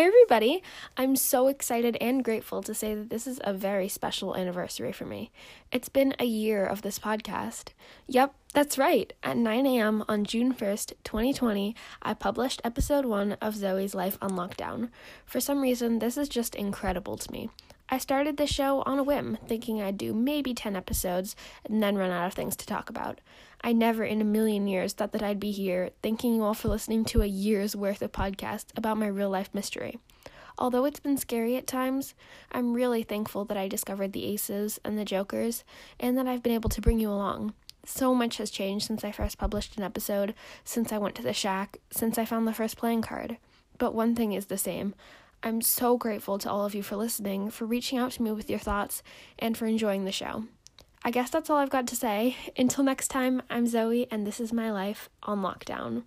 everybody! I'm so excited and grateful to say that this is a very special anniversary for me. It's been a year of this podcast. Yep, that's right. At 9 a.m. on June 1st, 2020, I published episode 1 of Zoe's Life on Lockdown. For some reason, this is just incredible to me. I started the show on a whim, thinking I'd do maybe 10 episodes and then run out of things to talk about. I never in a million years thought that I'd be here, thanking you all for listening to a year's worth of podcasts about my real life mystery. Although it's been scary at times, I'm really thankful that I discovered the aces and the jokers, and that I've been able to bring you along. So much has changed since I first published an episode, since I went to the shack, since I found the first playing card. But one thing is the same I'm so grateful to all of you for listening, for reaching out to me with your thoughts, and for enjoying the show. I guess that's all I've got to say. Until next time, I'm Zoe, and this is my life on lockdown.